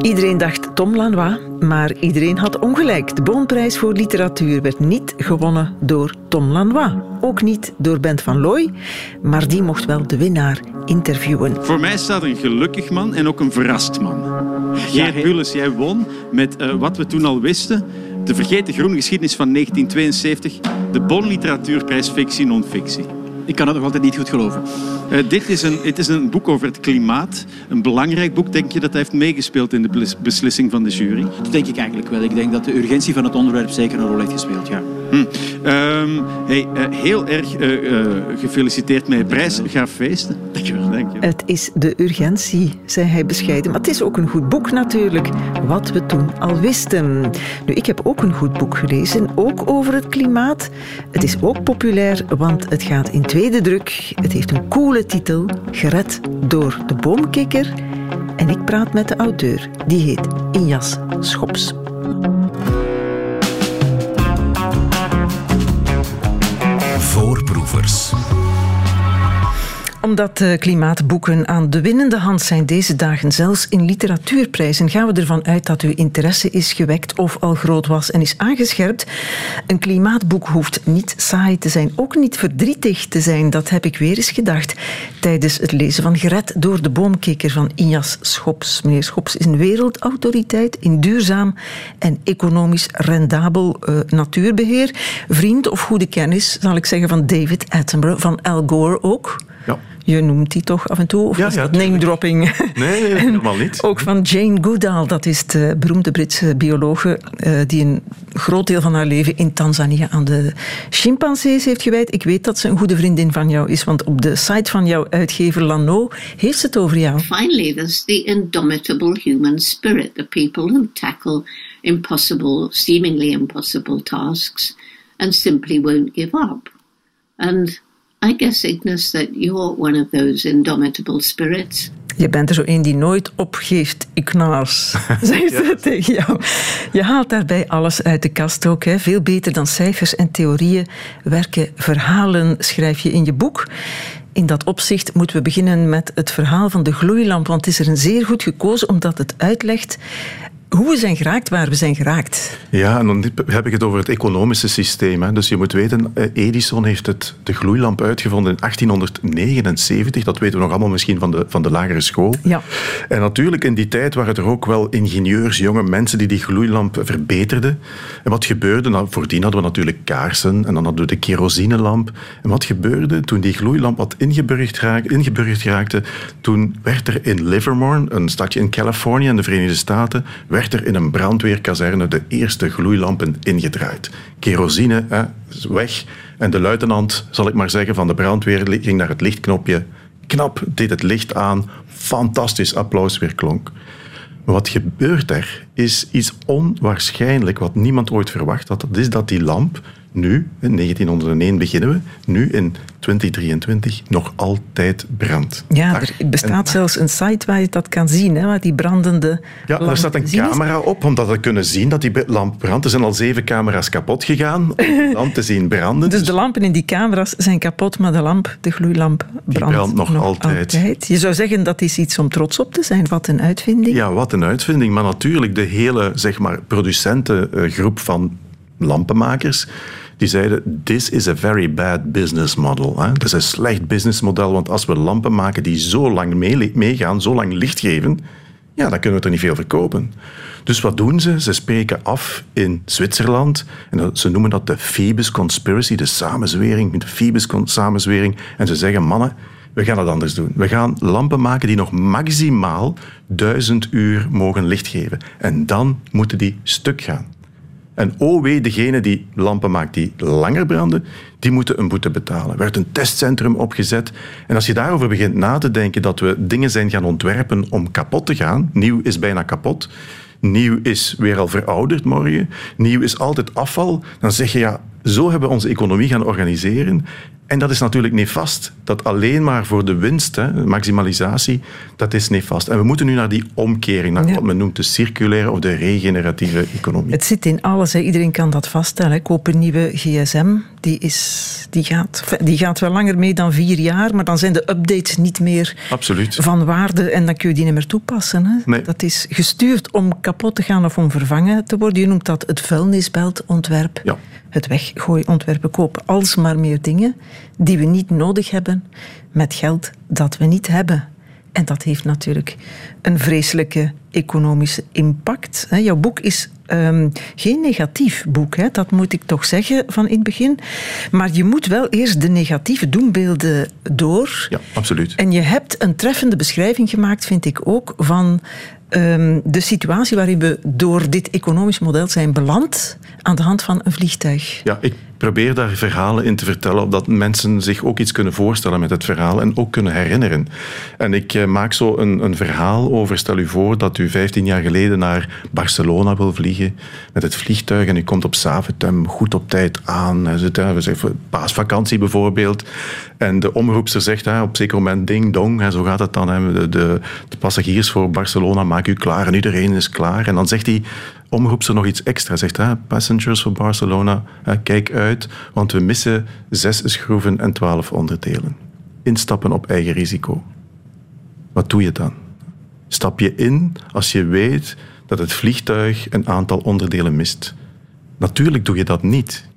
Iedereen dacht Tom Lanois, maar iedereen had ongelijk. De Bonprijs voor literatuur werd niet gewonnen door Tom Lanois. Ook niet door Bent van Looy, maar die mocht wel de winnaar interviewen. Voor mij staat een gelukkig man en ook een verrast man. Geert Bulles, jij won met uh, wat we toen al wisten. De vergeten groene geschiedenis van 1972. De Bon Literatuurprijs Fictie Non-Fictie. Ik kan het nog altijd niet goed geloven. Uh, dit is een, het is een boek over het klimaat. Een belangrijk boek. Denk je dat heeft meegespeeld in de beslissing van de jury? Dat denk ik eigenlijk wel. Ik denk dat de urgentie van het onderwerp zeker een rol heeft gespeeld, ja. Hm. Um, hey, uh, heel erg uh, gefeliciteerd met je prijs. Ga feesten. Dankjewel. Dankjewel. Het is de urgentie, zei hij bescheiden. Maar het is ook een goed boek natuurlijk. Wat we toen al wisten. Nu, ik heb ook een goed boek gelezen. Ook over het klimaat. Het is ook populair, want het gaat in tweede druk. Het heeft een coole titel. Gered door de boomkikker. En ik praat met de auteur. Die heet Injas Schops. Voorproevers omdat de klimaatboeken aan de winnende hand zijn deze dagen, zelfs in literatuurprijzen, gaan we ervan uit dat uw interesse is gewekt of al groot was en is aangescherpt. Een klimaatboek hoeft niet saai te zijn, ook niet verdrietig te zijn. Dat heb ik weer eens gedacht tijdens het lezen van Gered door de boomkikker van Injas Schops. Meneer Schops is een wereldautoriteit in duurzaam en economisch rendabel uh, natuurbeheer. Vriend of goede kennis, zal ik zeggen, van David Attenborough, van Al Gore ook. Ja. Je noemt die toch af en toe? Of ja, ja, name dropping? Nee, nee helemaal niet. Ook van Jane Goodall, dat is de beroemde Britse biologe uh, die een groot deel van haar leven in Tanzania aan de chimpansees heeft gewijd. Ik weet dat ze een goede vriendin van jou is, want op de site van jouw uitgever Lano heeft ze het over jou. Finally, there's the indomitable human spirit, the people who tackle impossible, seemingly impossible tasks and simply won't give up. And I guess, Ignis, that you're one of those indomitable spirits. Je bent er zo een die nooit opgeeft, Ignaas, zegt ze tegen jou. Je haalt daarbij alles uit de kast ook. Hè. Veel beter dan cijfers en theorieën werken verhalen, schrijf je in je boek. In dat opzicht moeten we beginnen met het verhaal van de gloeilamp, want het is er een zeer goed gekozen omdat het uitlegt hoe we zijn geraakt waar we zijn geraakt. Ja, en dan heb ik het over het economische systeem. Hè. Dus je moet weten, eh, Edison heeft het, de gloeilamp uitgevonden in 1879. Dat weten we nog allemaal misschien van de, van de lagere school. Ja. En natuurlijk in die tijd waren er ook wel ingenieurs, jonge mensen die die gloeilamp verbeterden. En wat gebeurde? Nou, voordien hadden we natuurlijk kaarsen en dan hadden we de kerosinelamp. En wat gebeurde toen die gloeilamp wat ingeburgerd raakte? Toen werd er in Livermore, een stadje in Californië in de Verenigde Staten, werd er in een brandweerkazerne de eerste gloeilampen ingedraaid. Kerosine weg en de luitenant, zal ik maar zeggen, van de brandweer ging naar het lichtknopje. Knap, deed het licht aan. Fantastisch applaus weer klonk. Wat gebeurt er is iets onwaarschijnlijk wat niemand ooit verwacht had. Dat is dat die lamp nu, in 1901 beginnen we, nu in 2023 nog altijd brandt. Ja, er bestaat zelfs een site waar je dat kan zien, hè, waar die brandende Ja, er staat een camera op om dat te kunnen zien dat die lamp brandt. Er zijn al zeven camera's kapot gegaan om de lamp te zien branden. Dus de lampen in die camera's zijn kapot, maar de lamp, de gloeilamp, brandt, brandt nog, altijd. altijd. Je zou zeggen dat is iets om trots op te zijn. Wat een uitvinding. Ja, wat een uitvinding. Maar natuurlijk, de hele zeg maar, producentengroep van lampenmakers die zeiden, this is a very bad business model. Hè? Dat is een slecht businessmodel, want als we lampen maken die zo lang meegaan, zo lang licht geven, ja, dan kunnen we er niet veel verkopen. Dus wat doen ze? Ze spreken af in Zwitserland. En ze noemen dat de Phoebus Conspiracy, de samenzwering, de Phoebus samenzwering. En ze zeggen, mannen, we gaan het anders doen. We gaan lampen maken die nog maximaal duizend uur mogen licht geven. En dan moeten die stuk gaan. En oh wee, degene die lampen maakt die langer branden, die moeten een boete betalen. Er werd een testcentrum opgezet. En als je daarover begint na te denken dat we dingen zijn gaan ontwerpen om kapot te gaan, nieuw is bijna kapot, nieuw is weer al verouderd morgen, nieuw is altijd afval, dan zeg je ja, zo hebben we onze economie gaan organiseren. En dat is natuurlijk nefast. Dat alleen maar voor de winst, hè, maximalisatie, dat is nefast. En we moeten nu naar die omkering, naar wat men noemt de circulaire of de regeneratieve economie. Het zit in alles. Hè. Iedereen kan dat vaststellen. Koop een nieuwe gsm. Die, is, die, gaat, die gaat wel langer mee dan vier jaar, maar dan zijn de updates niet meer Absoluut. van waarde en dan kun je die niet meer toepassen. Hè. Nee. Dat is gestuurd om kapot te gaan of om vervangen te worden. Je noemt dat het vuilnisbeltontwerp. Ja. Het weggooiontwerp. We kopen alsmaar meer dingen die we niet nodig hebben met geld dat we niet hebben. En dat heeft natuurlijk een vreselijke economische impact. Jouw boek is ehm, geen negatief boek, hè, dat moet ik toch zeggen van in het begin. Maar je moet wel eerst de negatieve doembeelden door. Ja, absoluut. En je hebt een treffende beschrijving gemaakt, vind ik ook, van ehm, de situatie waarin we door dit economisch model zijn beland aan de hand van een vliegtuig. Ja, ik probeer daar verhalen in te vertellen, opdat mensen zich ook iets kunnen voorstellen met het verhaal en ook kunnen herinneren. En ik eh, maak zo een, een verhaal stel u voor dat u 15 jaar geleden naar Barcelona wil vliegen met het vliegtuig en u komt op Zaventem goed op tijd aan. We zeggen paasvakantie bijvoorbeeld. En de omroepster zegt hè, op zeker moment ding dong, zo gaat het dan. De, de, passagiers voor Barcelona maken u klaar en iedereen is klaar. En dan zegt die omroepster nog iets extra. Zegt, hè, passengers for Barcelona, kijk uit, want we missen zes schroeven en twaalf onderdelen. Instappen op eigen risico. Wat doe je dan? Stap je in als je weet dat het vliegtuig een aantal onderdelen mist? Natuurlijk doe je dat niet.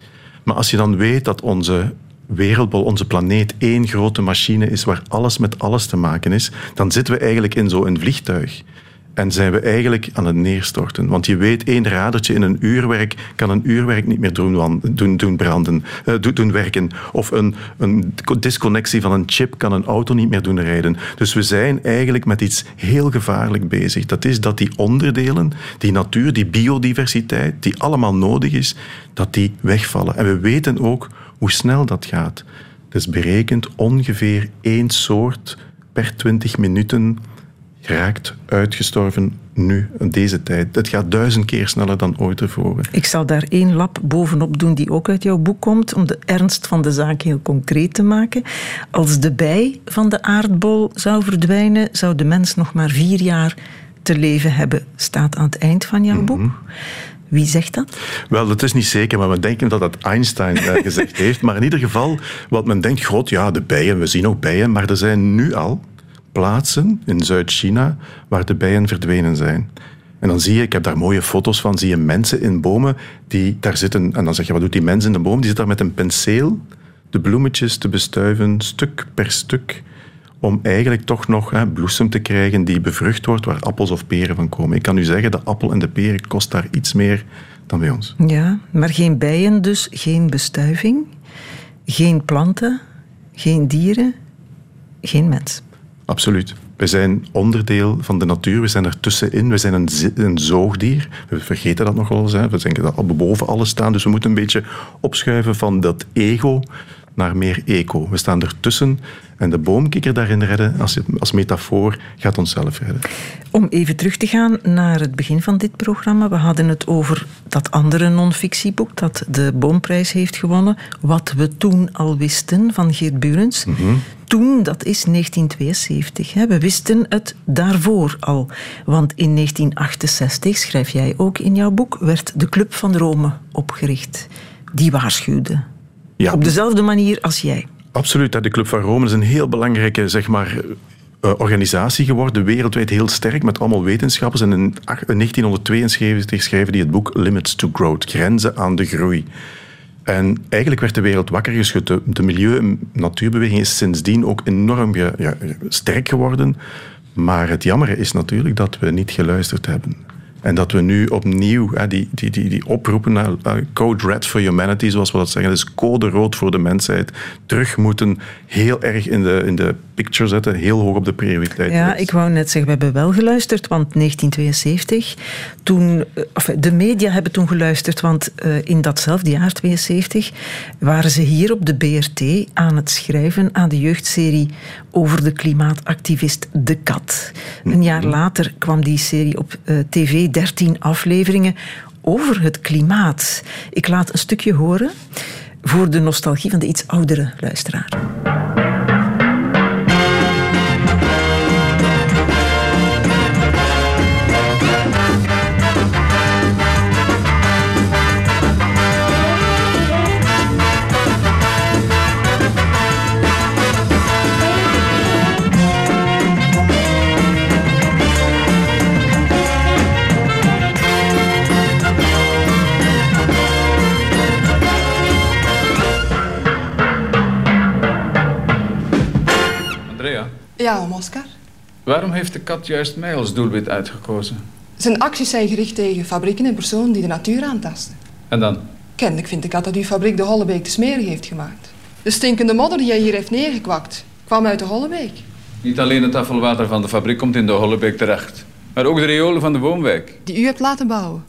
Maar als je dan weet dat onze wereldbol, onze planeet, één grote machine is waar alles met alles te maken is, dan zitten we eigenlijk in zo'n vliegtuig. En zijn we eigenlijk aan het neerstorten. Want je weet, één radertje in een uurwerk kan een uurwerk niet meer doen, doen, doen branden, eh, doen, werken. Of een, een disconnectie van een chip kan een auto niet meer doen rijden. Dus we zijn eigenlijk met iets heel gevaarlijk bezig. Dat is dat die onderdelen, die natuur, die biodiversiteit, die allemaal nodig is, dat die wegvallen. En we weten ook hoe snel dat gaat. Het is berekend ongeveer één soort per 20 minuten geraakt uitgestorven nu, deze tijd. Het gaat duizend keer sneller dan ooit tevoren. Ik zal daar één lap bovenop doen die ook uit jouw boek komt, om de ernst van de zaak heel concreet te maken. Als de bij van de aardbol zou verdwijnen, zou de mens nog maar vier jaar te leven hebben. Staat aan het eind van jouw boek. Wie zegt dat? Wel, dat is niet zeker, maar we denken dat dat Einstein eh, gezegd heeft. Maar in ieder geval, wat men denkt, god ja, de bijen, we zien ook bijen, maar er zijn nu al plaatsen in Zuid-China waar de bijen verdwenen zijn. En dan zie je, ik heb daar mooie foto's van, zie je mensen in bomen die daar zitten. En dan zeg je, wat doet die mens in de boom? Die zit daar met een penseel de bloemetjes te bestuiven, stuk per stuk, om eigenlijk toch nog hè, bloesem te krijgen die bevrucht wordt, waar appels of peren van komen. Ik kan u zeggen, de appel en de peren kost daar iets meer dan bij ons. Ja, maar geen bijen dus, geen bestuiving, geen planten, geen dieren, geen mens. Absoluut. We zijn onderdeel van de natuur, we zijn er tussenin, we zijn een, een zoogdier. We vergeten dat nog wel eens, hè. we denken dat we boven alles staan, dus we moeten een beetje opschuiven van dat ego naar meer eco. We staan ertussen en de boomkikker daarin redden, als, als metafoor, gaat onszelf redden. Om even terug te gaan naar het begin van dit programma. We hadden het over dat andere non-fictieboek dat de Boomprijs heeft gewonnen. Wat we toen al wisten van Geert Burens. Toen, dat is 1972. Hè. We wisten het daarvoor al. Want in 1968, schrijf jij ook in jouw boek, werd de Club van Rome opgericht. Die waarschuwde. Ja. Op dezelfde manier als jij. Absoluut. De Club van Rome is een heel belangrijke zeg maar, eh, organisatie geworden, wereldwijd heel sterk, met allemaal wetenschappers. En in 1972 schreven die het boek Limits to Growth, Grenzen aan de Groei. En eigenlijk werd de wereld wakker geschud. De, de milieu- en natuurbeweging is sindsdien ook enorm sterk geworden. Maar het jammer is natuurlijk dat we niet geluisterd hebben. En dat we nu opnieuw hè, die, die, die, die oproepen naar eh, Code Red for Humanity, zoals we dat zeggen, dus code rood voor de mensheid, terug moeten heel erg in de, in de picture zetten, heel hoog op de prioriteit. Ja, ik wou net zeggen, we hebben wel geluisterd, want 1972, toen, eh, of, de media hebben toen geluisterd, want eh, in datzelfde jaar, 72, waren ze hier op de BRT aan het schrijven aan de jeugdserie over de klimaatactivist De Kat. Een jaar later kwam die serie op tv, 13 afleveringen, over het klimaat. Ik laat een stukje horen voor de nostalgie van de iets oudere luisteraar. Ja, om Oscar. Waarom heeft de kat juist mij als doelwit uitgekozen? Zijn acties zijn gericht tegen fabrieken en personen die de natuur aantasten. En dan? Kennelijk vindt de kat dat uw fabriek de Hollebeek te smerig heeft gemaakt. De stinkende modder die hij hier heeft neergekwakt, kwam uit de Hollebeek. Niet alleen het afvalwater van de fabriek komt in de Hollebeek terecht, maar ook de riolen van de woonwijk. Die u hebt laten bouwen.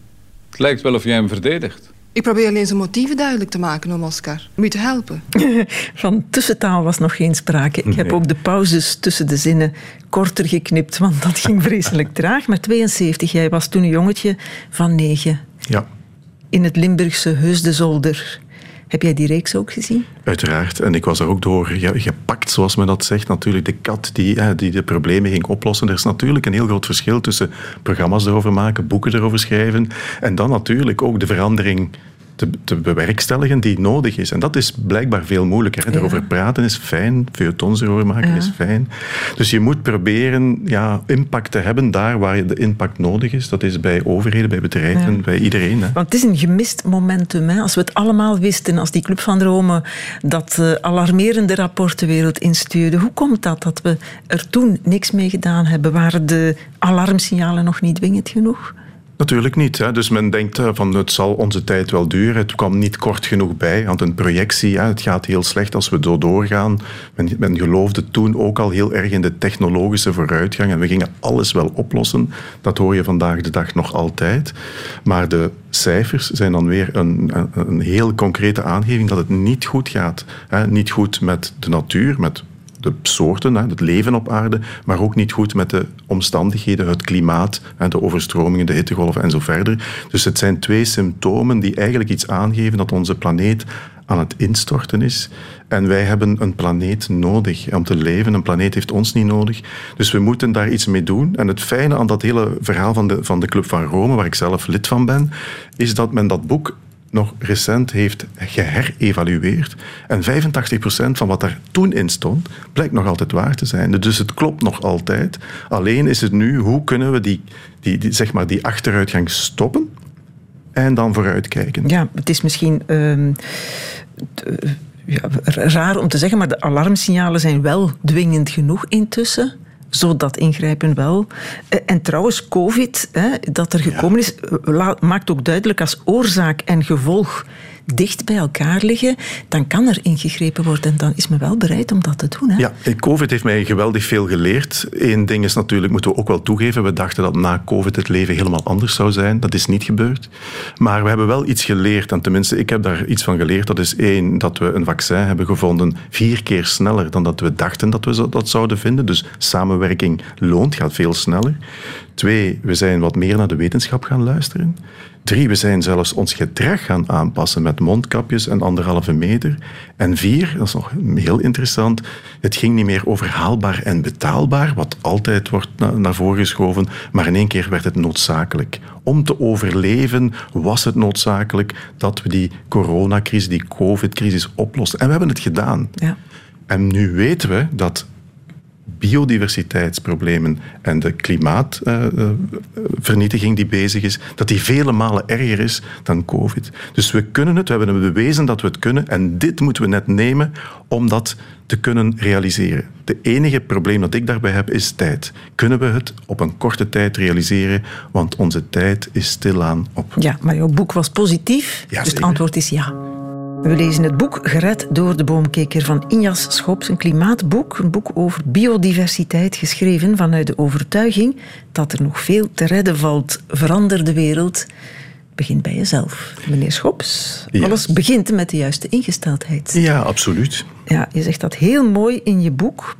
Het lijkt wel of jij hem verdedigt. Ik probeer alleen zijn motieven duidelijk te maken om Oscar. Om u te helpen. Van tussentaal was nog geen sprake. Ik heb ook de pauzes tussen de zinnen korter geknipt, want dat ging vreselijk traag. Maar 72, jij was toen een jongetje van negen. Ja. In het Limburgse Heus de Zolder. Heb jij die reeks ook gezien? Uiteraard. En ik was er ook door gepakt, zoals men dat zegt. Natuurlijk de kat die, die de problemen ging oplossen. Er is natuurlijk een heel groot verschil tussen programma's erover maken, boeken erover schrijven. En dan natuurlijk ook de verandering te, te, bewerkstelligen die nodig is. En dat is blijkbaar veel moeilijker. Erover praten is fijn, feuilletons erover maken is fijn. Dus je moet proberen ja, impact te hebben daar waar de impact nodig is. Dat is bij overheden, bij bedrijven, bij iedereen. Hè. Want het is een gemist momentum. Hè. Als we het allemaal wisten, als die Club van Rome dat uh, alarmerende rapport de wereld instuurde, hoe komt dat dat we er toen niks mee gedaan hebben? Waren de alarmsignalen nog niet dwingend genoeg? Natuurlijk niet. Hè. Dus men denkt van het zal onze tijd wel duren. Het kwam niet kort genoeg bij. Want een projectie, het gaat heel slecht als we zo doorgaan. Men, men geloofde toen ook al heel erg in de technologische vooruitgang. En we gingen alles wel oplossen. Dat hoor je vandaag de dag nog altijd. Maar de cijfers zijn dan weer een, een, een heel concrete aangeving dat het niet goed gaat. Niet goed met de natuur, met de soorten, het leven op aarde, maar ook niet goed met de omstandigheden, het klimaat, de overstromingen, de hittegolven en zo verder. Dus het zijn twee symptomen die eigenlijk iets aangeven dat onze planeet aan het instorten is. En wij hebben een planeet nodig om te leven. Een planeet heeft ons niet nodig. Dus we moeten daar iets mee doen. En het fijne aan dat hele verhaal van de, van de Club van Rome, waar ik zelf lid van ben, is dat men dat boek nog recent heeft geherevalueerd. En 85% van wat daar toen in stond, blijkt nog altijd waar te zijn. Dus het klopt nog altijd. Alleen is het nu, hoe kunnen we die, die, zeg maar die achteruitgang stoppen en dan vooruitkijken? Ja, het is misschien... Uh, ja, raar om te zeggen, maar de alarmsignalen zijn wel dwingend genoeg intussen zo dat ingrijpen wel. En trouwens, COVID, dat er gekomen is, maakt ook duidelijk als oorzaak en gevolg dicht bij elkaar liggen, dan kan er ingegrepen worden. En dan is men wel bereid om dat te doen. Hè? Ja, COVID heeft mij geweldig veel geleerd. Eén ding is natuurlijk, moeten we ook wel toegeven, we dachten dat na COVID het leven helemaal anders zou zijn. Dat is niet gebeurd. Maar we hebben wel iets geleerd, en tenminste, ik heb daar iets van geleerd. Dat is één, dat we een vaccin hebben gevonden vier keer sneller dan dat we dachten dat we dat zouden vinden. Dus samenwerking loont, gaat veel sneller. Twee, we zijn wat meer naar de wetenschap gaan luisteren. Drie, we zijn zelfs ons gedrag gaan aanpassen met mondkapjes en anderhalve meter. En vier, dat is nog heel interessant, het ging niet meer over haalbaar en betaalbaar, wat altijd wordt naar voren geschoven, maar in één keer werd het noodzakelijk. Om te overleven was het noodzakelijk dat we die coronacrisis, die covid-crisis oplossen. En we hebben het gedaan. Ja. En nu weten we dat biodiversiteitsproblemen en de klimaatvernietiging die bezig is, dat die vele malen erger is dan COVID. Dus we kunnen het, we hebben bewezen dat we het kunnen en dit moeten we net nemen om dat te kunnen realiseren. De enige probleem dat ik daarbij heb is tijd. Kunnen we het op een korte tijd realiseren? Want onze tijd is stilaan op. Ja, maar jouw boek was positief, ja, dus het antwoord is ja. We lezen het boek Gered door de boomkeker van Injas Schops, een klimaatboek, een boek over biodiversiteit, geschreven vanuit de overtuiging dat er nog veel te redden valt. Verander de wereld. Begint bij jezelf. Meneer Schops, ja. alles begint met de juiste ingesteldheid. Ja, absoluut. Ja, je zegt dat heel mooi in je boek.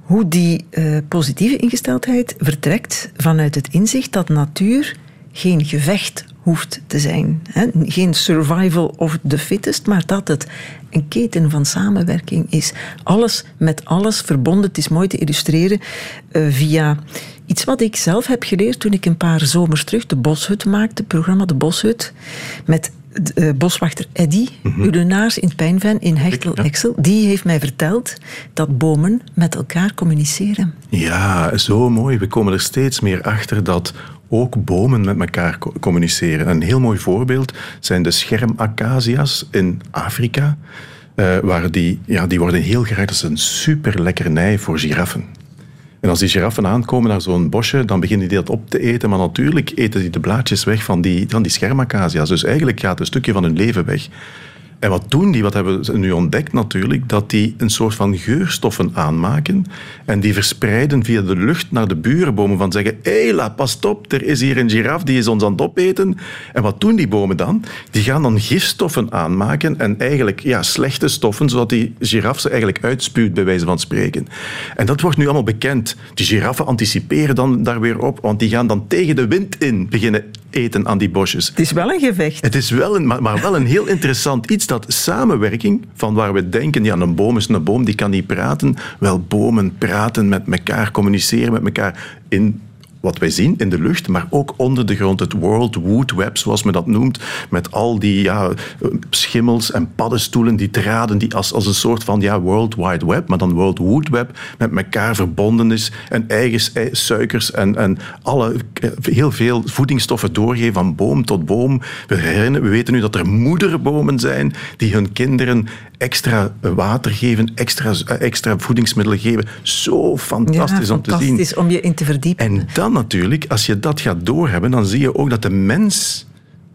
Hoe die uh, positieve ingesteldheid vertrekt vanuit het inzicht dat natuur geen gevecht hoeft te zijn. Geen survival of the fittest, maar dat het een keten van samenwerking is. Alles met alles verbonden. Het is mooi te illustreren uh, via iets wat ik zelf heb geleerd toen ik een paar zomers terug de Boshut maakte, het programma De Boshut, met uh, boswachter Eddy mm Ulenaars in Pijnven in Hechtel Excel, die heeft mij verteld dat bomen met elkaar communiceren. Ja, zo mooi. We komen er steeds meer achter dat ook bomen met elkaar communiceren. Een heel mooi voorbeeld zijn de schermacacia's in Afrika. Uh, waar die, ja, die worden heel graag, dat is een super lekkernij voor giraffen. En als die giraffen aankomen naar zo'n bosje, dan beginnen die dat op te eten. Maar natuurlijk eten die de blaadjes weg van die, van die schermacacia's. Dus eigenlijk gaat een stukje van hun leven weg. En wat doen die? Wat hebben ze nu ontdekt natuurlijk? Dat die een soort van geurstoffen aanmaken en die verspreiden via de lucht naar de burenbomen van zeggen hé, la, pas op, er is hier een giraf, die is ons aan het opeten. En wat doen die bomen dan? Die gaan dan gifstoffen aanmaken en eigenlijk ja, slechte stoffen, zodat die giraf ze eigenlijk uitspuwt, bij wijze van spreken. En dat wordt nu allemaal bekend. Die giraffen anticiperen dan daar weer op, want die gaan dan tegen de wind in beginnen eten aan die bosjes. Het is wel een gevecht. Het is wel een, maar wel een heel interessant iets dat samenwerking, van waar we denken, ja, een boom is een boom, die kan niet praten. Wel, bomen praten met elkaar, communiceren met elkaar in wat wij zien in de lucht, maar ook onder de grond. Het World Wood Web, zoals men dat noemt, met al die ja, schimmels en paddenstoelen, die draden die als, als een soort van ja, World Wide Web, maar dan World Wood Web, met elkaar verbonden is en eigen suikers en, en alle, heel veel voedingsstoffen doorgeven van boom tot boom. We, herinneren, we weten nu dat er moederbomen zijn die hun kinderen extra water geven, extra, extra voedingsmiddelen geven. Zo fantastisch om te zien. Fantastisch om je in te verdiepen. En dan natuurlijk, als je dat gaat doorhebben, dan zie je ook dat de mens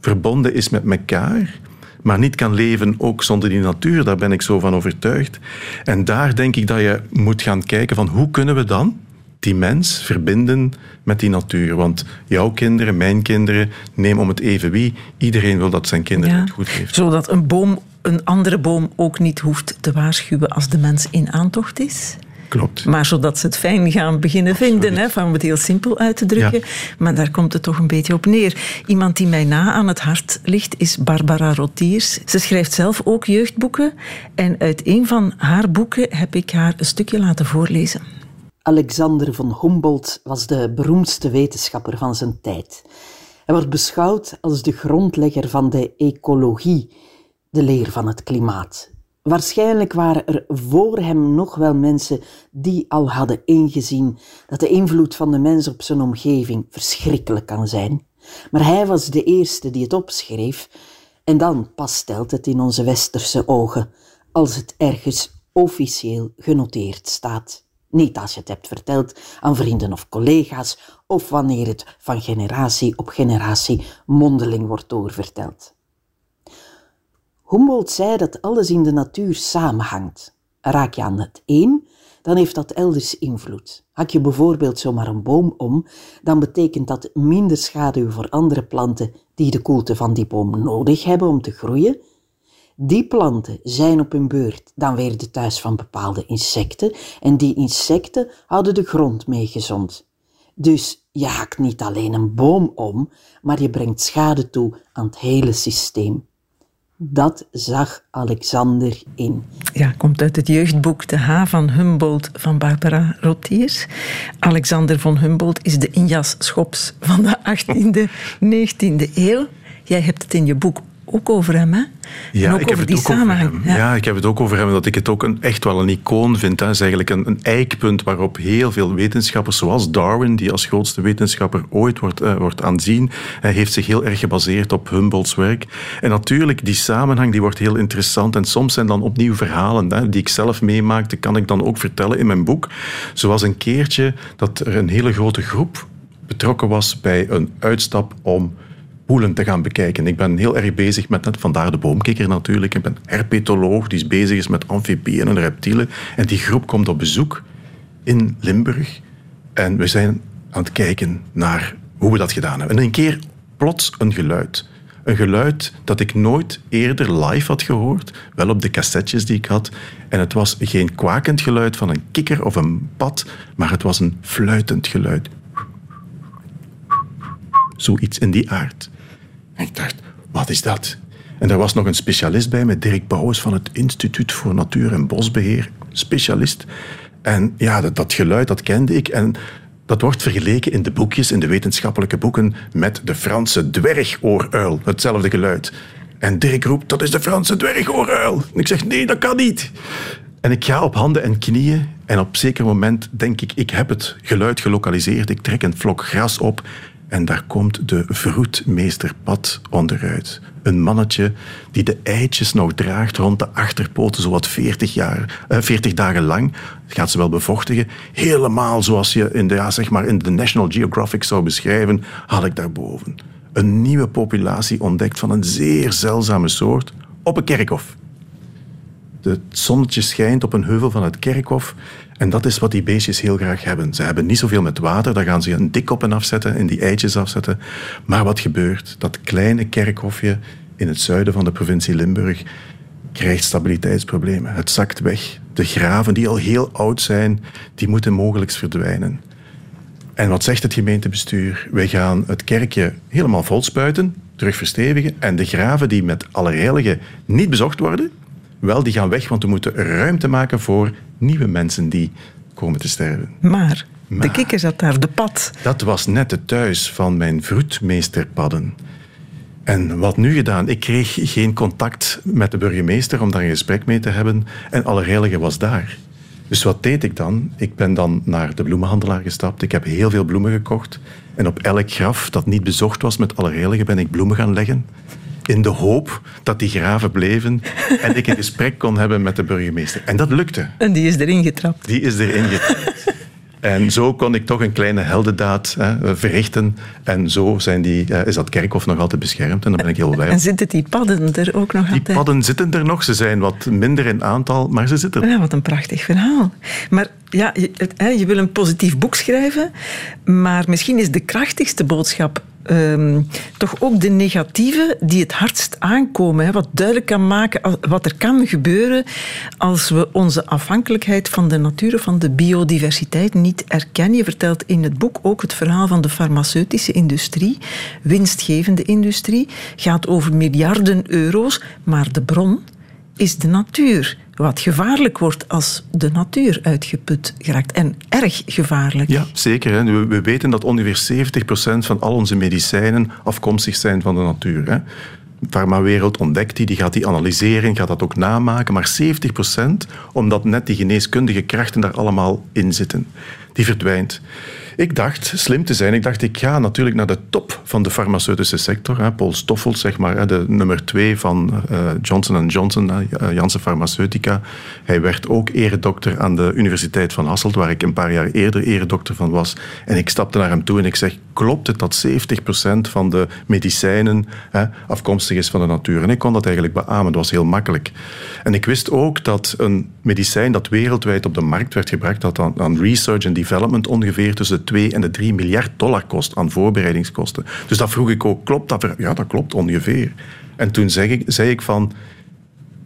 verbonden is met elkaar, maar niet kan leven ook zonder die natuur. Daar ben ik zo van overtuigd. En daar denk ik dat je moet gaan kijken van hoe kunnen we dan die mens verbinden met die natuur. Want jouw kinderen, mijn kinderen, neem om het even wie. Iedereen wil dat zijn kinderen het goed heeft. Zodat een boom een andere boom ook niet hoeft te waarschuwen als de mens in aantocht is. Klopt. Maar zodat ze het fijn gaan beginnen vinden, hè, van het heel simpel uit te drukken. Maar daar komt het toch een beetje op neer. Iemand die mij na aan het hart ligt is Barbara Rotiers. Ze schrijft zelf ook jeugdboeken. En uit een van haar boeken heb ik haar een stukje laten voorlezen. Alexander von Humboldt was de beroemdste wetenschapper van zijn tijd. Hij wordt beschouwd als de grondlegger van de ecologie, de leer van het klimaat. Waarschijnlijk waren er voor hem nog wel mensen die al hadden ingezien dat de invloed van de mens op zijn omgeving verschrikkelijk kan zijn. Maar hij was de eerste die het opschreef en dan pas stelt het in onze westerse ogen als het ergens officieel genoteerd staat. Niet als je het hebt verteld aan vrienden of collega's of wanneer het van generatie op generatie mondeling wordt doorverteld. Humboldt zei dat alles in de natuur samenhangt. Raak je aan het een, dan heeft dat elders invloed. Hak je bijvoorbeeld zomaar een boom om, dan betekent dat minder schaduw voor andere planten die de koelte van die boom nodig hebben om te groeien. Die planten zijn op hun beurt dan weer de thuis van bepaalde insecten en die insecten houden de grond mee gezond. Dus je hakt niet alleen een boom om, maar je brengt schade toe aan het hele systeem. Dat zag Alexander in. Ja, komt uit het jeugdboek De H van Humboldt van Barbara Rotiers. Alexander von Humboldt is de Injas Schops van de 18e, 19e eeuw. Jij hebt het in je boek ook over hem, hè? Ja, en ook ik heb over het die ook samenhang. Over hem. Ja. ik heb het ook over hem, dat ik het ook een, echt wel een icoon vind. Het is eigenlijk een, een eikpunt waarop heel veel wetenschappers, zoals Darwin, die als grootste wetenschapper ooit wordt, uh, wordt aanzien, hij heeft zich heel erg gebaseerd op Humboldt's werk. En natuurlijk, die samenhang die wordt heel interessant. En soms zijn dan opnieuw verhalen hè, die ik zelf meemaakte, kan ik dan ook vertellen in mijn boek. Zoals een keertje dat er een hele grote groep betrokken was bij een uitstap om poelen te gaan bekijken. Ik ben heel erg bezig met, vandaar de boomkikker natuurlijk, ik ben herpetoloog die bezig is met amfibieën en reptielen. En die groep komt op bezoek in Limburg en we zijn aan het kijken naar hoe we dat gedaan hebben. En een keer plots een geluid. Een geluid dat ik nooit eerder live had gehoord, wel op de cassettes die ik had. En het was geen kwakend geluid van een kikker of een pad, maar het was een fluitend geluid. Zoiets in die aard. En ik dacht, wat is dat? En er was nog een specialist bij met Dirk Bouwens van het Instituut voor Natuur- en Bosbeheer. Specialist. En ja, dat, dat geluid, dat kende ik. En dat wordt vergeleken in de boekjes, in de wetenschappelijke boeken, met de Franse dwergooruil. Hetzelfde geluid. En Dirk roept, dat is de Franse dwergooruil. En ik zeg, nee, dat kan niet. En ik ga op handen en knieën en op zeker moment denk ik, ik heb het geluid gelokaliseerd. Ik trek een vlok gras op en daar komt de vroedmeesterpad onderuit. Een mannetje die de eitjes nog draagt rond de achterpoten, zowat 40, jaar, eh, 40 dagen lang. Dat gaat ze wel bevochtigen. Helemaal zoals je in de, ja, zeg maar in de National Geographic zou beschrijven, had ik daarboven. Een nieuwe populatie ontdekt van een zeer zeldzame soort op een kerkhof. Het zonnetje schijnt op een heuvel van het kerkhof. En dat is wat die beestjes heel graag hebben. Ze hebben niet zoveel met water, daar gaan ze een dik op en afzetten en die eitjes afzetten. Maar wat gebeurt? Dat kleine kerkhofje in het zuiden van de provincie Limburg krijgt stabiliteitsproblemen. Het zakt weg. De graven die al heel oud zijn, die moeten mogelijk verdwijnen. En wat zegt het gemeentebestuur? Wij gaan het kerkje helemaal vol spuiten, terug verstevigen. En de graven die met allerheiligen niet bezocht worden, wel, die gaan weg, want we moeten ruimte maken voor nieuwe mensen die komen te sterven. Maar, de kikker zat daar, de pad. Dat was net het thuis van mijn vroedmeesterpadden. En wat nu gedaan? Ik kreeg geen contact met de burgemeester om daar een gesprek mee te hebben. En Allerheilige was daar. Dus wat deed ik dan? Ik ben dan naar de bloemenhandelaar gestapt. Ik heb heel veel bloemen gekocht. En op elk graf dat niet bezocht was met Allerheilige ben ik bloemen gaan leggen in de hoop dat die graven bleven en ik een gesprek kon hebben met de burgemeester. En dat lukte. En die is erin getrapt. Die is erin getrapt. En zo kon ik toch een kleine heldendaad hè, verrichten. En zo zijn die, uh, is dat kerkhof nog altijd beschermd. En daar ben ik heel blij En zitten die padden er ook nog altijd? Die padden zitten er nog. Ze zijn wat minder in aantal, maar ze zitten er. Ja, wat een prachtig verhaal. Maar ja, je, je wil een positief boek schrijven, maar misschien is de krachtigste boodschap um, toch ook de negatieve die het hardst aankomen. Hè, wat duidelijk kan maken wat er kan gebeuren als we onze afhankelijkheid van de natuur, van de biodiversiteit niet erkennen. Je vertelt in het boek ook het verhaal van de farmaceutische industrie, winstgevende industrie, gaat over miljarden euro's, maar de bron is de natuur wat gevaarlijk wordt als de natuur uitgeput geraakt. En erg gevaarlijk. Ja, zeker. Hè. We, we weten dat ongeveer 70% van al onze medicijnen afkomstig zijn van de natuur. Hè. De farmawereld ontdekt die, die gaat die analyseren, gaat dat ook namaken. Maar 70%, omdat net die geneeskundige krachten daar allemaal in zitten, die verdwijnt. Ik dacht slim te zijn. Ik dacht, ik ga natuurlijk naar de top van de farmaceutische sector. Hè. Paul Stoffels, zeg maar, de nummer twee van uh, Johnson Johnson, uh, Janssen Pharmaceutica. Hij werd ook eredokter aan de Universiteit van Hasselt, waar ik een paar jaar eerder eredokter van was. En ik stapte naar hem toe en ik zeg, klopt het dat 70% van de medicijnen hè, afkomstig is van de natuur? En ik kon dat eigenlijk beamen, dat was heel makkelijk. En ik wist ook dat een medicijn dat wereldwijd op de markt werd gebracht, dat aan, aan research en development ongeveer tussen de 2 en de 3 miljard dollar kost aan voorbereidingskosten. Dus dat vroeg ik ook, klopt dat? Ja, dat klopt ongeveer. En toen zei ik, zei ik van,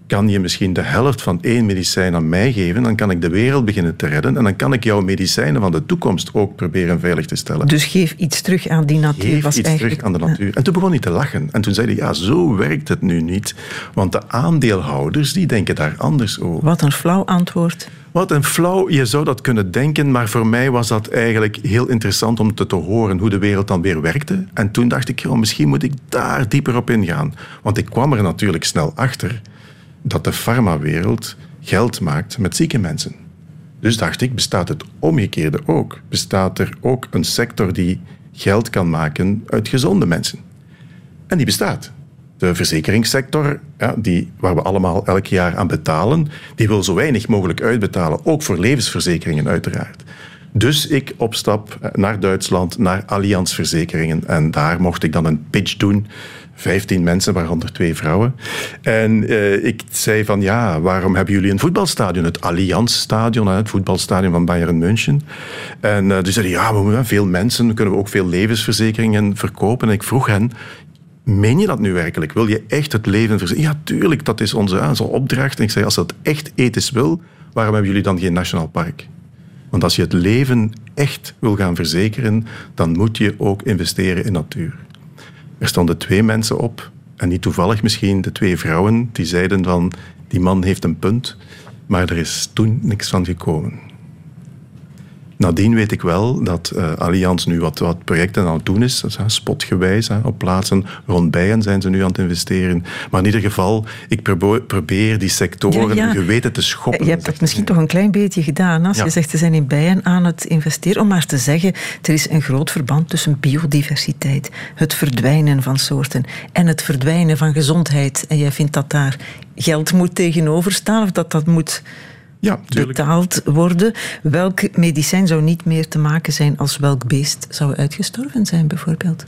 kan je misschien de helft van één medicijn aan mij geven, dan kan ik de wereld beginnen te redden en dan kan ik jouw medicijnen van de toekomst ook proberen veilig te stellen. Dus geef iets terug aan die natuur. Geef was iets eigenlijk... terug aan de natuur. En toen begon hij te lachen. En toen zei hij, ja, zo werkt het nu niet. Want de aandeelhouders, die denken daar anders over. Wat een flauw antwoord. Wat een flauw, je zou dat kunnen denken, maar voor mij was dat eigenlijk heel interessant om te, te horen hoe de wereld dan weer werkte. En toen dacht ik, misschien moet ik daar dieper op ingaan. Want ik kwam er natuurlijk snel achter dat de farmawereld geld maakt met zieke mensen. Dus dacht ik, bestaat het omgekeerde ook? Bestaat er ook een sector die geld kan maken uit gezonde mensen? En die bestaat. De verzekeringssector, ja, die, waar we allemaal elk jaar aan betalen, die wil zo weinig mogelijk uitbetalen, ook voor levensverzekeringen uiteraard. Dus ik opstap naar Duitsland, naar Allianz Verzekeringen. En daar mocht ik dan een pitch doen 15 mensen, waaronder twee vrouwen. En uh, ik zei van ja, waarom hebben jullie een voetbalstadion? Het Allianz-stadion, het voetbalstadion van Bayern München. En uh, die zeiden ja, we hebben veel mensen, kunnen we ook veel levensverzekeringen verkopen. En ik vroeg hen, meen je dat nu werkelijk? Wil je echt het leven verzekeren? Ja, tuurlijk, dat is onze, onze opdracht. En ik zei, als dat echt ethisch wil, waarom hebben jullie dan geen nationaal park? Want als je het leven echt wil gaan verzekeren, dan moet je ook investeren in natuur. Er stonden twee mensen op, en niet toevallig misschien de twee vrouwen, die zeiden van, die man heeft een punt, maar er is toen niks van gekomen. Nadien weet ik wel dat uh, Allianz nu wat, wat projecten aan het doen is, is spotgewijs. Hè, op plaatsen rond Bijen zijn ze nu aan het investeren. Maar in ieder geval, ik probeer die sectoren ja, geweten te schoppen. Je hebt dat misschien toch een klein beetje gedaan. Als je zegt, ze zijn in Bijen aan het investeren. Om maar te zeggen, er is een groot verband tussen biodiversiteit, het verdwijnen van soorten en het verdwijnen van gezondheid. En jij vindt dat daar geld moet tegenover staan of dat dat moet ja, betaald worden. Welk medicijn zou niet meer te maken zijn als welk beest zou uitgestorven zijn, bijvoorbeeld?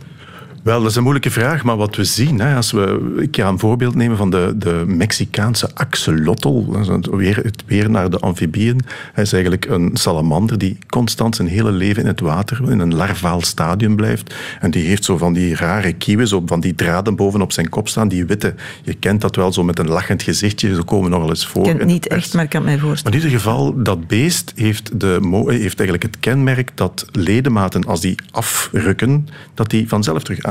Wel, dat is een moeilijke vraag, maar wat we zien, hè, als we, ik ga een voorbeeld nemen van de, de Mexicaanse axolotl, weer, weer naar de amfibieën. Hij is eigenlijk een salamander die constant zijn hele leven in het water, in een larvaal stadium blijft. En die heeft zo van die rare kieuwen, zo van die draden bovenop zijn kop staan, die witte. Je kent dat wel, zo met een lachend gezichtje, ze komen nog wel eens voor. Ik ken het niet echt, maar ik kan mij voorstellen. Maar in ieder geval, dat beest heeft, de, heeft eigenlijk het kenmerk dat ledematen, als die afrukken, dat die vanzelf terug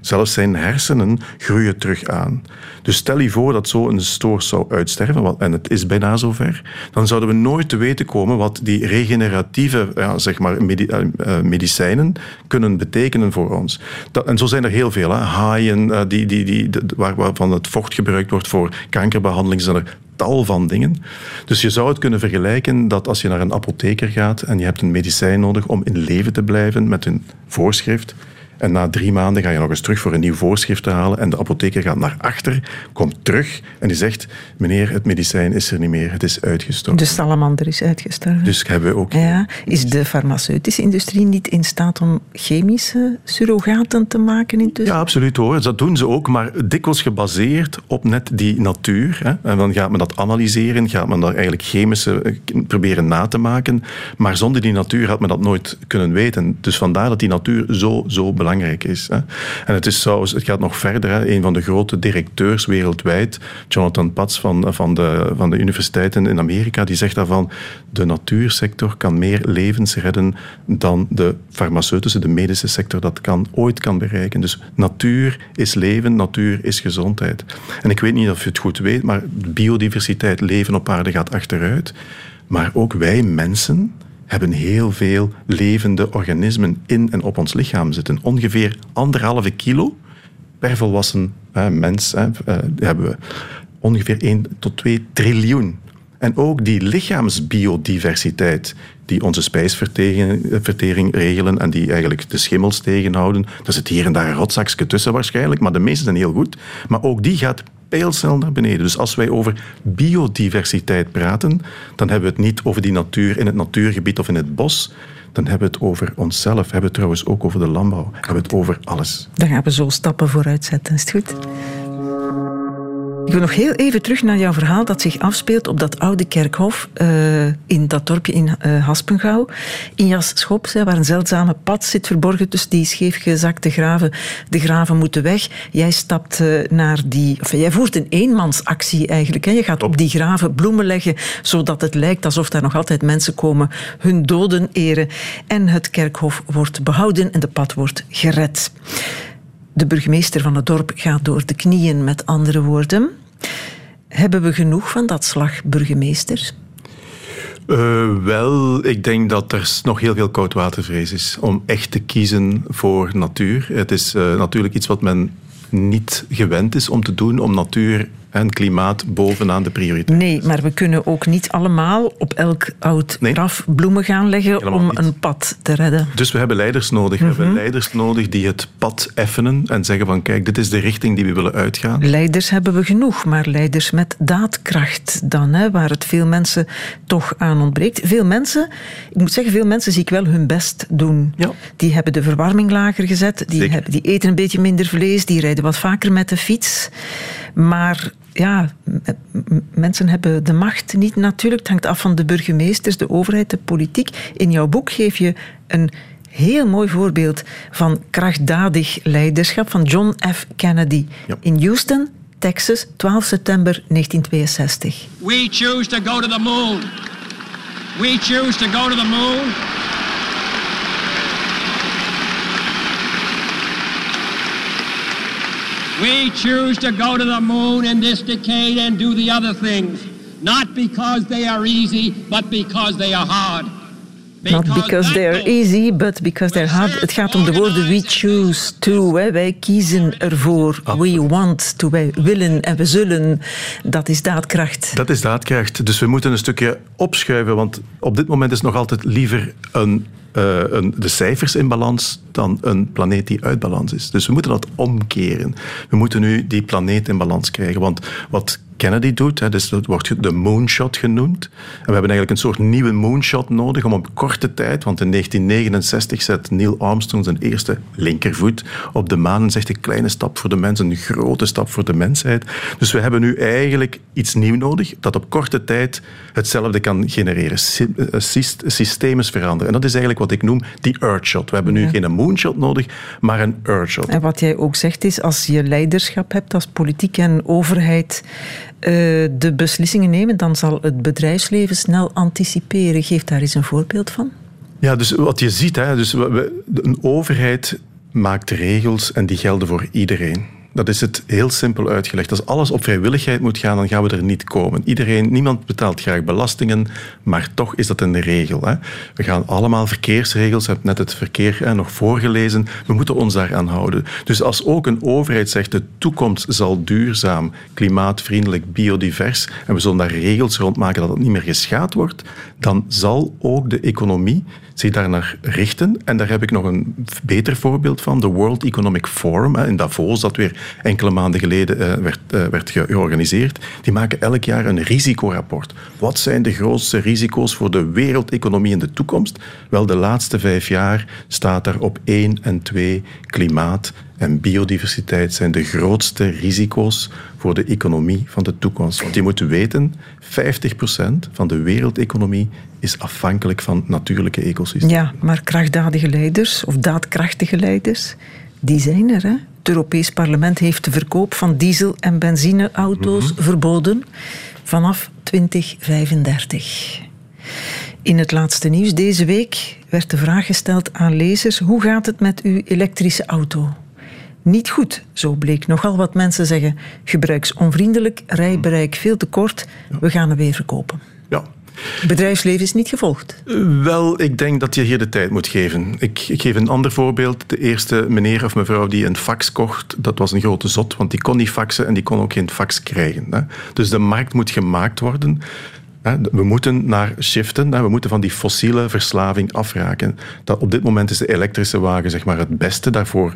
Zelfs zijn hersenen groeien terug aan. Dus stel je voor dat zo'n stoor zou uitsterven, en het is bijna zover, dan zouden we nooit te weten komen wat die regeneratieve ja, zeg maar, eh, eh, medicijnen kunnen betekenen voor ons. Dat, en zo zijn er heel veel. Hè. Haaien, eh, die, die, die, waar, waarvan het vocht gebruikt wordt voor kankerbehandeling, zijn er tal van dingen. Dus je zou het kunnen vergelijken dat als je naar een apotheker gaat en je hebt een medicijn nodig om in leven te blijven met een voorschrift, en na drie maanden ga je nog eens terug voor een nieuw voorschrift te halen. En de apotheker gaat naar achter, komt terug en die zegt: Meneer, het medicijn is er niet meer, het is uitgestorven. De salamander is uitgestorven. Dus hebben we ook. Ja, is de farmaceutische industrie niet in staat om chemische surrogaten te maken intussen? Ja, absoluut hoor. Dat doen ze ook, maar dikwijls gebaseerd op net die natuur. Hè. En dan gaat men dat analyseren, gaat men daar eigenlijk chemische eh, proberen na te maken. Maar zonder die natuur had men dat nooit kunnen weten. Dus vandaar dat die natuur zo, zo belangrijk is. Hè. En het, is het gaat nog verder. Hè. Een van de grote directeurs wereldwijd, Jonathan Pats van, van, de, van de universiteiten in Amerika, die zegt daarvan de natuursector kan meer levens redden dan de farmaceutische, de medische sector dat kan, ooit kan bereiken. Dus natuur is leven, natuur is gezondheid. En ik weet niet of je het goed weet, maar biodiversiteit, leven op aarde gaat achteruit. Maar ook wij mensen hebben heel veel levende organismen in en op ons lichaam zitten. Ongeveer anderhalve kilo per volwassen mens uh, hebben we. Ongeveer 1 tot 2 triljoen. En ook die lichaamsbiodiversiteit, die onze spijsvertering regelen en die eigenlijk de schimmels tegenhouden. Er zit hier en daar een rotzakje tussen waarschijnlijk, maar de meeste zijn heel goed. Maar ook die gaat pijlsnel naar beneden. Dus als wij over biodiversiteit praten, dan hebben we het niet over die natuur in het natuurgebied of in het bos. Dan hebben we het over onszelf. Hebben we het trouwens ook over de landbouw. Hebben we het over alles. Dan gaan we zo stappen vooruit zetten. Is het goed? Ik wil nog heel even terug naar jouw verhaal dat zich afspeelt op dat oude kerkhof uh, in dat dorpje in uh, Haspengouw. In Jas Schops, waar een zeldzame pad zit verborgen tussen die scheefgezakte graven. De graven moeten weg. Jij stapt uh, naar die... Of, jij voert een eenmansactie eigenlijk. Hè. Je gaat op die graven bloemen leggen, zodat het lijkt alsof daar nog altijd mensen komen hun doden eren. En het kerkhof wordt behouden en de pad wordt gered. De burgemeester van het dorp gaat door de knieën, met andere woorden. Hebben we genoeg van dat slag burgemeester? Uh, wel, ik denk dat er nog heel veel koudwatervrees is om echt te kiezen voor natuur. Het is uh, natuurlijk iets wat men niet gewend is om te doen, om natuur en klimaat bovenaan de prioriteit. Nee, maar we kunnen ook niet allemaal op elk oud graf bloemen gaan leggen om een pad te redden. Dus we hebben leiders nodig. We hebben mhm. leiders nodig die het pad effenen en zeggen van kijk, dit is de richting die we willen uitgaan. Leiders hebben we genoeg, maar leiders met daadkracht dan, hè, waar het veel mensen toch aan ontbreekt. Veel mensen, ik moet zeggen, veel mensen zie ik wel hun best doen. Ja. Die hebben de verwarming lager gezet, die, hebben, die eten een beetje minder vlees, die rijden wat vaker met de fiets. Maar ja, mensen hebben de macht niet natuurlijk. Het hangt af van de burgemeesters, de overheid, de politiek. In jouw boek geef je een heel mooi voorbeeld van krachtdadig leiderschap van John F. Kennedy in Houston, Texas, 12 september 1962. We choose to go to the moon. We choose to go to the moon. We choose to go to the moon in this decade and do the other things, not because they are easy, but because they are hard. Not because they're easy, but because they're hard. Het gaat om de woorden we choose to. Hè. Wij kiezen ervoor. We want to. Wij willen en we zullen. Dat is daadkracht. Dat is daadkracht. Dus we moeten een stukje opschuiven, want op dit moment is nog altijd liever een uh, een, de cijfers in balans dan een planeet die uit balans is. Dus we moeten dat omkeren. We moeten nu die planeet in balans krijgen. Want wat Kennedy doet. Hè, dus dat wordt de moonshot genoemd. En we hebben eigenlijk een soort nieuwe moonshot nodig om op korte tijd, want in 1969 zet Neil Armstrong zijn eerste linkervoet op de maan en zegt een kleine stap voor de mens, een grote stap voor de mensheid. Dus we hebben nu eigenlijk iets nieuws nodig dat op korte tijd hetzelfde kan genereren. Eh, systemen veranderen. En dat is eigenlijk wat ik noem die earthshot. We hebben nu geen moonshot nodig, maar een earthshot. En wat jij ook zegt is, als je leiderschap hebt als politiek en overheid, eh, de beslissingen nemen, dan zal het bedrijfsleven snel anticiperen. Geef daar eens een voorbeeld van. Ja, dus wat je ziet, hè, dus een overheid maakt regels en die gelden voor iedereen. Dat is het heel simpel uitgelegd. Als alles op vrijwilligheid moet gaan, dan gaan we er niet komen. Iedereen, niemand betaalt graag belastingen, maar toch is dat een regel. Hè. We gaan allemaal verkeersregels, heb net het verkeer hè, nog voorgelezen, we moeten ons daaraan houden. Dus als ook een overheid zegt de toekomst zal duurzaam, klimaatvriendelijk, biodivers en we zullen daar regels rond maken dat het niet meer geschaad wordt, dan zal ook de economie zich daarnaar richten. En daar heb ik nog een beter voorbeeld van. De World Economic Forum in Davos, dat weer enkele maanden geleden eh, werd, eh, werd georganiseerd. Die maken elk jaar een risicorapport. Wat zijn de grootste risico's voor de wereldeconomie in de toekomst? Wel, de laatste vijf jaar staat er op één en twee klimaat en biodiversiteit zijn de grootste risico's voor de economie van de toekomst. Want je moet weten, 50% van de wereldeconomie is afhankelijk van natuurlijke ecosystemen. Ja, maar krachtdadige leiders of daadkrachtige leiders, die zijn er. Hè? Het Europees Parlement heeft de verkoop van diesel- en benzineauto's mhm. verboden vanaf 2035. In het laatste nieuws deze week werd de vraag gesteld aan lezers: hoe gaat het met uw elektrische auto? niet goed. Zo bleek nogal wat mensen zeggen. Gebruiksonvriendelijk, rijbereik veel te kort. We gaan hem weer verkopen. Ja, bedrijfsleven is niet gevolgd. Wel, ik denk dat je hier de tijd moet geven. Ik, ik, geef een ander voorbeeld. De eerste meneer of mevrouw die een fax kocht, dat was een grote zot, want die kon niet faxen en die kon ook geen fax krijgen. Hè. Dus de markt moet gemaakt worden. We moeten naar shiften, we moeten van die fossiele verslaving afraken. Dat, op dit moment is de elektrische wagen zeg maar, het beste daarvoor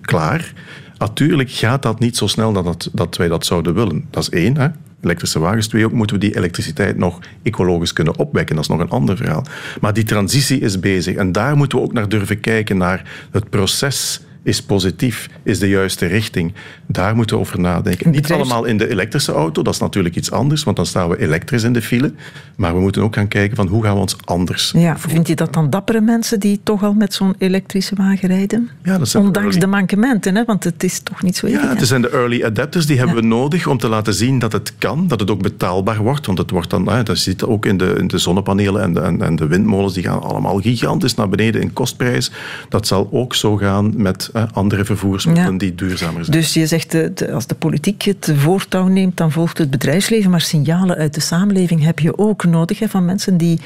klaar. Natuurlijk gaat dat niet zo snel dat, dat wij dat zouden willen. Dat is één. Hè? Elektrische wagens. Twee, ook moeten we die elektriciteit nog ecologisch kunnen opwekken. Dat is nog een ander verhaal. Maar die transitie is bezig. En daar moeten we ook naar durven kijken, naar het proces is positief, is de juiste richting. Daar moeten we over nadenken. Niet allemaal in de elektrische auto, dat is natuurlijk iets anders, want dan staan we elektrisch in de file. Maar we moeten ook gaan kijken van hoe gaan we ons anders ja, Vind je dat dan dappere mensen die toch al met zo'n elektrische wagen rijden? Ja, dat zijn Ondanks de mankementen, hè? want het is toch niet zo Ja, het zijn de early adapters, die hebben we nodig om te laten zien dat het kan, dat het ook betaalbaar wordt. Want het wordt dan, dat zit ook in de, in de zonnepanelen en de, en, en de windmolens, die gaan allemaal gigantisch naar beneden in kostprijs. Dat zal ook zo gaan met andere vervoersmiddelen die duurzamer zijn. Dus je zegt, de, als de politiek het voortouw neemt, dan volgt het bedrijfsleven. Maar signalen uit de samenleving heb je ook nodig hè, van mensen die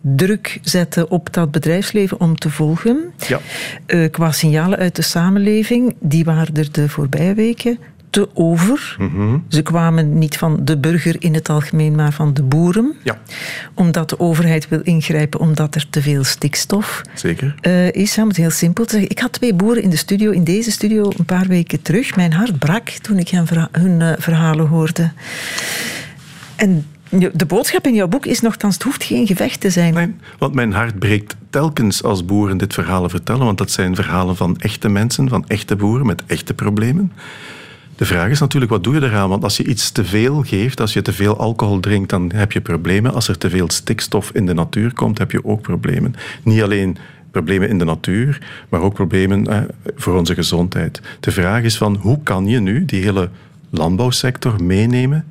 druk zetten op dat bedrijfsleven om te volgen. Ja. Uh, qua signalen uit de samenleving, die waren er de voorbije weken te over. Mhm. Ze kwamen niet van de burger in het algemeen, maar van de boeren. Ja. Omdat de overheid wil ingrijpen omdat er te veel stikstof Zeker. Uh, is. Om het heel simpel te zeggen. Ik had twee boeren in de studio, in deze studio, een paar weken terug. Mijn hart brak toen ik hen hun uh, verhalen hoorde. En de boodschap in jouw boek is nogthans, het hoeft geen gevecht te zijn. Nee, want mijn hart breekt telkens als boeren dit verhalen vertellen, want dat zijn verhalen van echte mensen, van echte boeren met echte problemen. De vraag is natuurlijk, wat doe je eraan? Want als je iets te veel geeft, als je te veel alcohol drinkt, dan heb je problemen. Als er te veel stikstof in de natuur komt, heb je ook problemen. Niet alleen problemen in de natuur, maar ook problemen eh, voor onze gezondheid. De vraag is van, hoe kan je nu die hele landbouwsector meenemen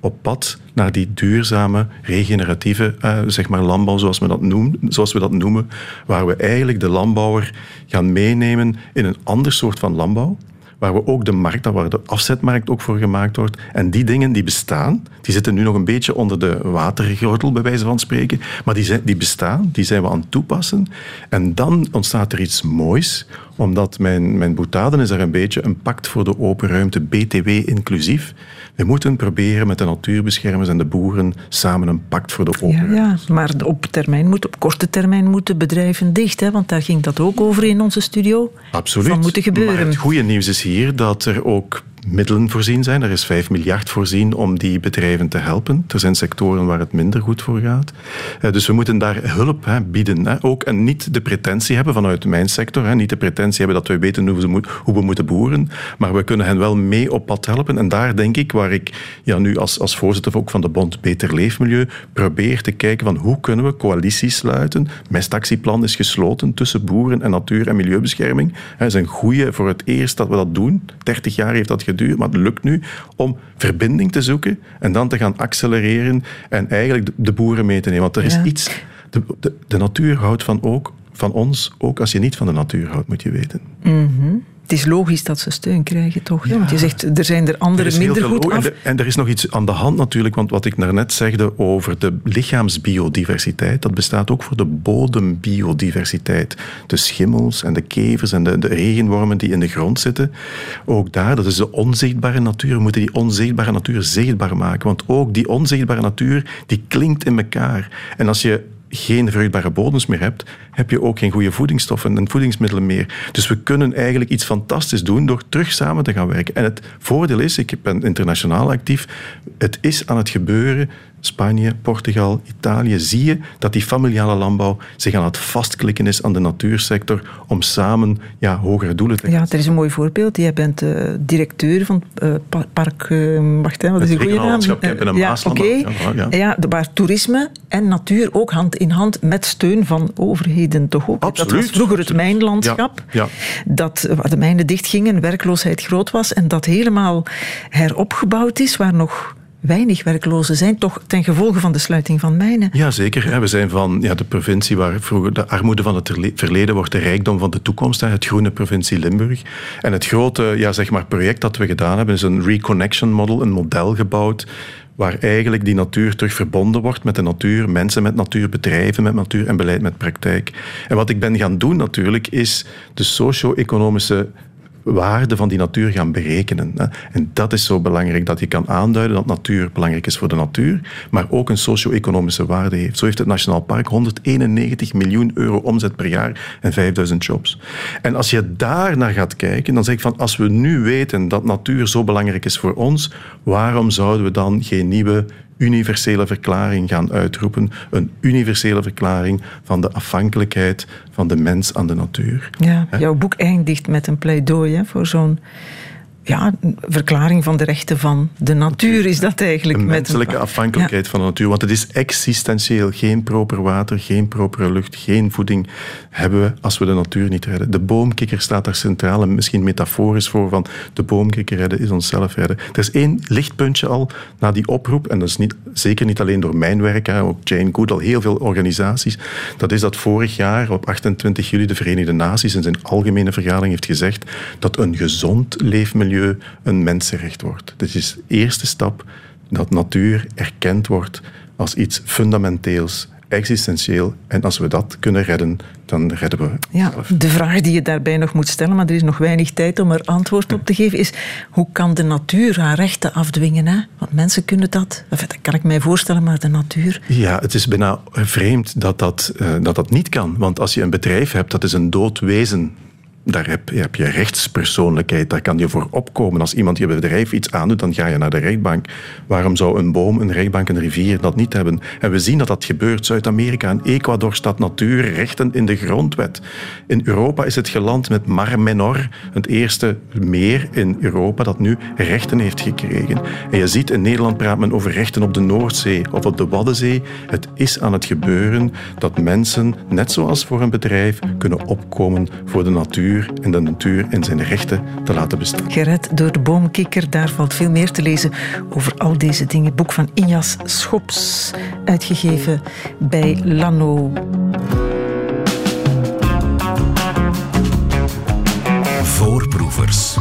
op pad naar die duurzame, regeneratieve eh, zeg maar landbouw, zoals we, dat noemen, zoals we dat noemen, waar we eigenlijk de landbouwer gaan meenemen in een ander soort van landbouw, waar we ook de markt, waar de afzetmarkt ook voor gemaakt wordt. En die dingen die bestaan, die zitten nu nog een beetje onder de watergordel, bij wijze van spreken, maar die, zijn, die bestaan, die zijn we aan het toepassen. En dan ontstaat er iets moois, omdat mijn, mijn boetaden is er een beetje een pact voor de open ruimte, BTW inclusief. We moeten proberen met de natuurbeschermers en de boeren samen een pact voor de open ja, ja, maar op, termijn moet, op korte termijn moeten bedrijven dicht, hè, want daar ging dat ook over in onze studio. Absoluut. Van moeten gebeuren. Maar het goede nieuws is hier dat er ook middelen voorzien zijn. Er is 5 miljard voorzien om die bedrijven te helpen. Er zijn sectoren waar het minder goed voor gaat. Eh, dus we moeten daar hulp bieden. Ook en niet de pretentie hebben vanuit mijn sector. Niet de pretentie hebben dat we weten hoe we moeten boeren. Maar we kunnen hen wel mee op pad helpen. En daar denk ik, waar ik ja, nu als, als voorzitter ook van de Bond Beter Leefmilieu probeer te kijken van hoe kunnen we coalities sluiten. Mestactieplan is gesloten tussen boeren en natuur- en milieubescherming. Het is een goede voor het eerst dat we dat doen. 30 jaar heeft dat gedaan maar het lukt nu om verbinding te zoeken en dan te gaan accelereren en eigenlijk de boeren mee te nemen. Want er is iets... De, de, de, natuur houdt van, ook, van ons, ook als je niet van de natuur houdt, moet je weten. Mm het is logisch dat ze steun krijgen, toch? Want je zegt, er zijn er andere minder goed af. En, en, er is nog iets aan de hand natuurlijk, want wat ik daarnet zegde over de lichaamsbiodiversiteit, dat bestaat ook voor de bodembiodiversiteit. De schimmels en de kevers en de, de regenwormen die in de grond zitten. Ook daar, dat is de onzichtbare natuur. We moeten die onzichtbare natuur zichtbaar maken, want ook die onzichtbare natuur, die klinkt in elkaar. En als je geen vruchtbare bodems meer hebt, heb je ook geen goede voedingsstoffen en voedingsmiddelen meer. Dus we kunnen eigenlijk iets fantastisch doen door terug samen te gaan werken. En het voordeel is, ik ben internationaal actief, het is aan het gebeuren Spanje, Portugal, Italië, zie je dat die familiale landbouw zich aan het vastklikken is aan de natuursector om samen ja, hogere doelen te Ja, er is een mooi voorbeeld. Jij bent uh, directeur van uh, Park... Uh, wacht, hè, wat is de goede naam? ja, oké. Okay. Ja, ja. waar toerisme en natuur ook hand in hand met steun van overheden toch ook. Absoluut. Dat was vroeger het mijnlandschap. Ja, Dat, waar de mijnen dichtgingen, werkloosheid groot was en dat helemaal heropgebouwd is, waar nog weinig werklozen zijn, toch ten gevolge van de sluiting van mijnen. Jazeker. We zijn van ja, de provincie waar vroeger de armoede van het verleden wordt de rijkdom van de toekomst, het groene provincie Limburg. En het grote ja, zeg maar, project dat we gedaan hebben is een reconnection model, een model gebouwd waar eigenlijk die natuur terug verbonden wordt met de natuur, mensen met natuur, bedrijven met natuur en beleid met praktijk. En wat ik ben gaan doen natuurlijk, is de socio-economische waarde van die natuur gaan berekenen. En dat is zo belangrijk, dat je kan aanduiden dat natuur belangrijk is voor de natuur, maar ook een socio-economische waarde heeft. Zo heeft het Nationaal Park 191 miljoen euro omzet per jaar en 5000 jobs. En als je daar naar gaat kijken, dan zeg ik van als we nu weten dat natuur zo belangrijk is voor ons, waarom zouden we dan geen nieuwe universele verklaring gaan uitroepen. Een universele verklaring van de afhankelijkheid van de mens aan de natuur. Ja, jouw boek eindigt met een pleidooi voor zo'n ja, verklaring van de rechten van de natuur is dat eigenlijk. Een menselijke afhankelijkheid van de natuur. Want het is existentieel. Geen proper water, geen propere lucht, geen voeding hebben we als we de natuur niet redden. De boomkikker staat daar centraal en misschien metaforisch voor van de boomkikker redden is onszelf redden. Er is één lichtpuntje al na die oproep, en dat is niet, zeker niet alleen door mijn werk, hè, ook Jane Goodall, heel veel organisaties. Dat is dat vorig jaar op 28 juli de Verenigde Naties in zijn algemene vergadering heeft gezegd dat een gezond leefmilieu een mensenrecht wordt. Dit is de eerste stap dat natuur erkend wordt als iets fundamenteels, existentieel. En als we dat kunnen redden, dan redden we. Ja, de vraag die je daarbij nog moet stellen, maar er is nog weinig tijd om er antwoord op te geven, is hoe kan de natuur haar rechten afdwingen? Hè? Want mensen kunnen dat. Dat kan ik mij voorstellen, maar de natuur. Ja, het is bijna vreemd dat dat, uh, dat, dat niet kan. Want als je een bedrijf hebt, dat is een dood wezen daar heb, heb, je rechtspersoonlijkheid, daar kan je voor opkomen. Als iemand je bedrijf iets aandoet, dan ga je naar de rechtbank. Waarom zou een boom, een rechtbank, een rivier dat niet hebben? En we zien dat dat gebeurt. Zuid-Amerika en Ecuador staat natuurrechten in de grondwet. In Europa is het geland met Mar Menor, het eerste meer in Europa dat nu rechten heeft gekregen. En je ziet, in Nederland praat men over rechten op de Noordzee of op de Waddenzee. Het is aan het gebeuren dat mensen, net zoals voor een bedrijf, kunnen opkomen voor de natuur en de natuur en zijn rechten te laten bestaan. Gered door de boomkikker, daar valt veel meer te lezen over al deze dingen. boek van Injas Schops, uitgegeven bij Lano. Voorproevers.